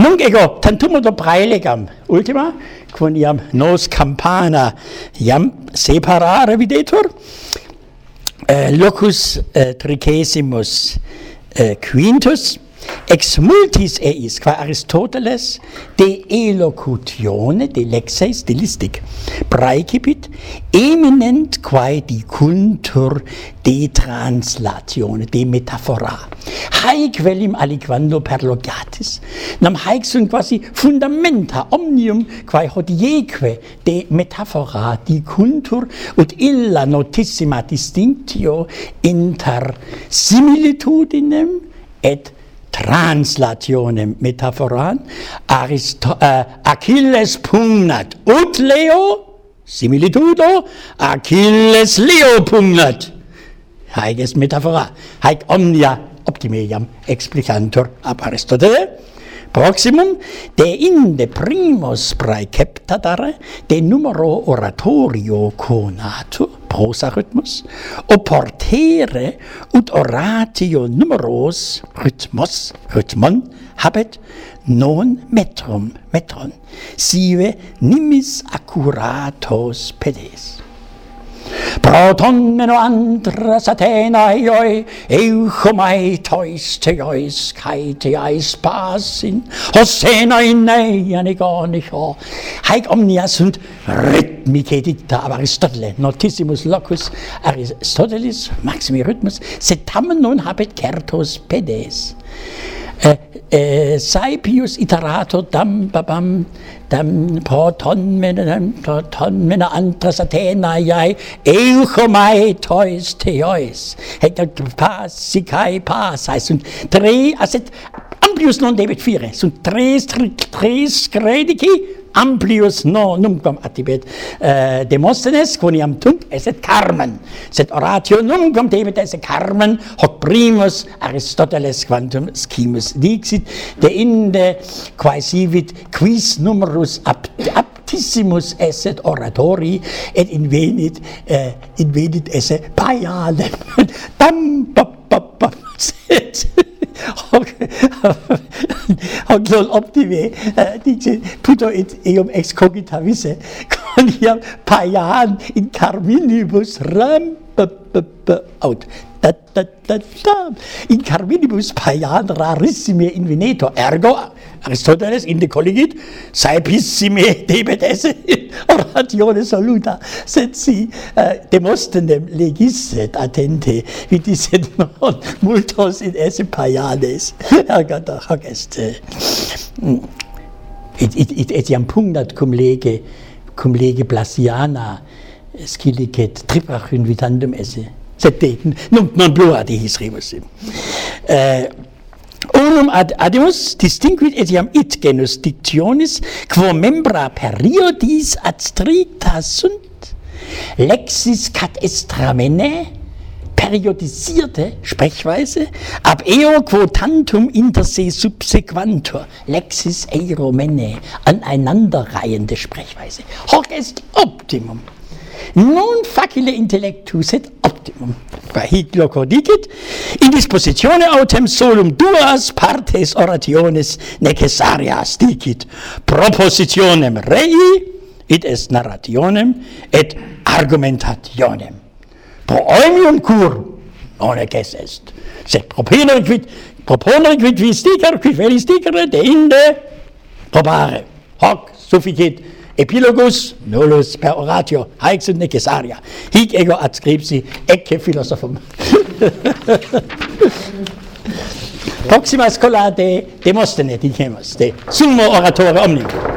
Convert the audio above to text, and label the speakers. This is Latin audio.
Speaker 1: Nunc ego tantumul praelegam ultima quod iam nos campana iam separare videtur eh, locus eh, tricesimus eh, quintus ex multis eis qua Aristoteles de elocutione de lexe stilistic praecipit eminent quae dicuntur de translatione de metaphora haec velim aliquando perlogatis nam haec sunt quasi fundamenta omnium quae hodieque de metaphora dicuntur ut illa notissima distinctio inter similitudinem et translationem metaphoran Aristo uh, Achilles pugnat ut leo similitudo Achilles leo pugnat. Haec est metaphora haec omnia optimeiam explicantur ab Aristotele. Proximum de inde primus praeceptatare de numero oratorio conatur prosa rhythmus oportere ut oratio numeros rhythmos, rhythmon, habet non metrum, metron, sive nimis accuratos pedes. Προτών αντρας Αθηναίοι, εύχομαι τοίς τεοίς kai τεοίς πάσιν, ως έναι νέαν εγόνιχο, haec omnia sunt rhythmice dicta ab Aristotele, notissimus locus Aristotelis, maximi rhythmus, sed tamen non habet certos pedes eh, eh Saipius iterato dam babam tam poton mena tam poton mena antras Athenae euchomai tois teois. Et pas sikai pas heißt und drei aset amplius non debet fire, sunt tres, tres credici, amplius no numquam attibet uh, eh, Demosthenes quoniam tunc esset carmen. Sed oratio numquam debet esse carmen hoc primus Aristoteles quantum scimus dixit de inde quae sivit quis numerus apt, aptissimus esset oratori et invenit uh, invenit esse paiale. Tam pop pop pop. Hoglol optime, eh, dice, puto et eum excogitavisse, quoniam paian in carminibus ram, aut da, da, da, da. In Carminibus Paian rarissime in Veneto, ergo Aristoteles in de collegit saepissime debet esse oratione saluta, sed si eh, uh, demostenem legisset attente, vidisset non multos in esse Paianes, ergo hoc est. Et, et, et etiam pugnat cum lege, cum lege Blasiana, eh, scilicet tripachyn vitandum esse. Sed non, non plu adi his ribus. Eh, uh, Unum ad adimus distinguit etiam it genus dictionis quo membra periodis ad stricta sunt lexis cat estramene periodisierte Sprechweise ab eo quo tantum inter se subsequantur lexis eiromene aneinanderreihende Sprechweise hoc est optimum non facile intellectus et optimum quaid loco dicit, in dispositione autem solum duas partes orationes necessarias dicit, propositionem rei, id est narrationem, et argumentationem. Pro oimium cur, non ec es est, sed proponere quid, proponere quid vis dicer, quid velis dicere, deinde probare. Hoc sufficit Epilogus nullus per oratio haec sunt necessaria. Hic ego adscripsi ecce philosophum. Proxima scolate Demosthene dicemus, de summo oratore omnium.